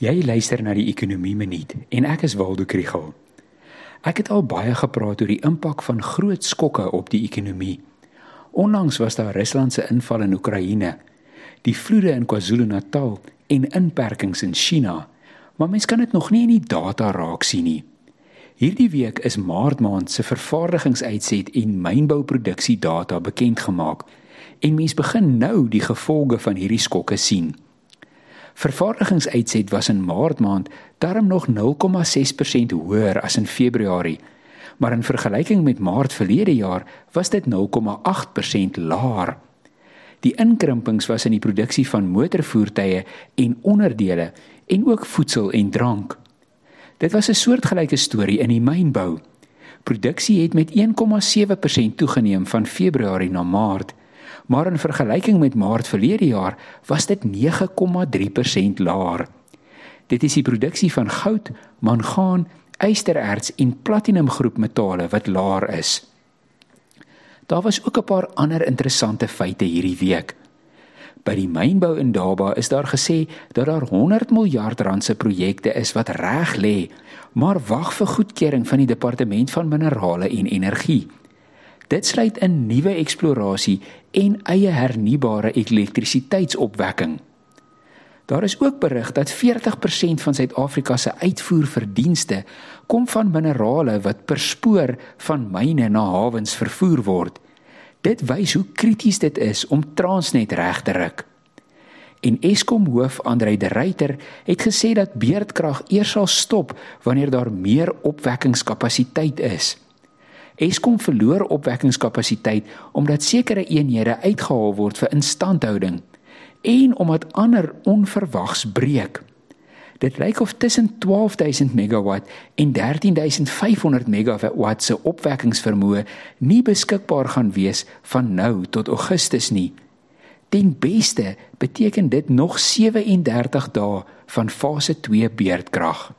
Jy luister na die Ekonomie Minuut en ek is Waldo Krugel. Ek het al baie gepraat oor die impak van groot skokke op die ekonomie. Onlangs was daar Rusland se inval in Oekraïne, die vloede in KwaZulu-Natal en inperkings in China, maar mens kan dit nog nie in die data raak sien nie. Hierdie week is Maart maand se vervaardigingsuitset en mynbouproduksie data bekend gemaak en mens begin nou die gevolge van hierdie skokke sien. Vervaardigingsuitset was in Maart maand darm nog 0,6% hoër as in Februarie, maar in vergelyking met Maart verlede jaar was dit 0,8% laer. Die inkrimpings was in die produksie van motorvoertuie en onderdele en ook voedsel en drank. Dit was 'n soortgelyke storie in die mynbou. Produksie het met 1,7% toegeneem van Februarie na Maart maar in vergelyking met Maart verlede jaar was dit 9,3% laer. Dit is die produksie van goud, mangaan, ystererts en platinumgroep metale wat laer is. Daar was ook 'n paar ander interessante feite hierdie week. By die mynbou in Daba is daar gesê dat daar 100 miljard rand se projekte is wat reg lê, maar wag vir goedkeuring van die departement van minerale en energie. Dit sluit in nuwe eksplorasie en eie hernubare elektrisiteitsopwekking. Daar is ook berig dat 40% van Suid-Afrika se uitvoerverdienste kom van minerale wat per spoor van myne na hawens vervoer word. Dit wys hoe krities dit is om Transnet reg te ruk. En Eskom hoof Andrei de Ruyter het gesê dat beerdkrag eers sal stop wanneer daar meer opwekkingskapasiteit is. Eskom verloor opwekkingskapasiteit omdat sekere eenhede uitgehaal word vir instandhouding en omdat ander onverwags breek. Dit lyk of tussen 12000 megawatt en 13500 megawatt se opwekkingsvermoë nie beskikbaar gaan wees van nou tot Augustus nie. Ten beste beteken dit nog 37 dae van fase 2 beerdkrag.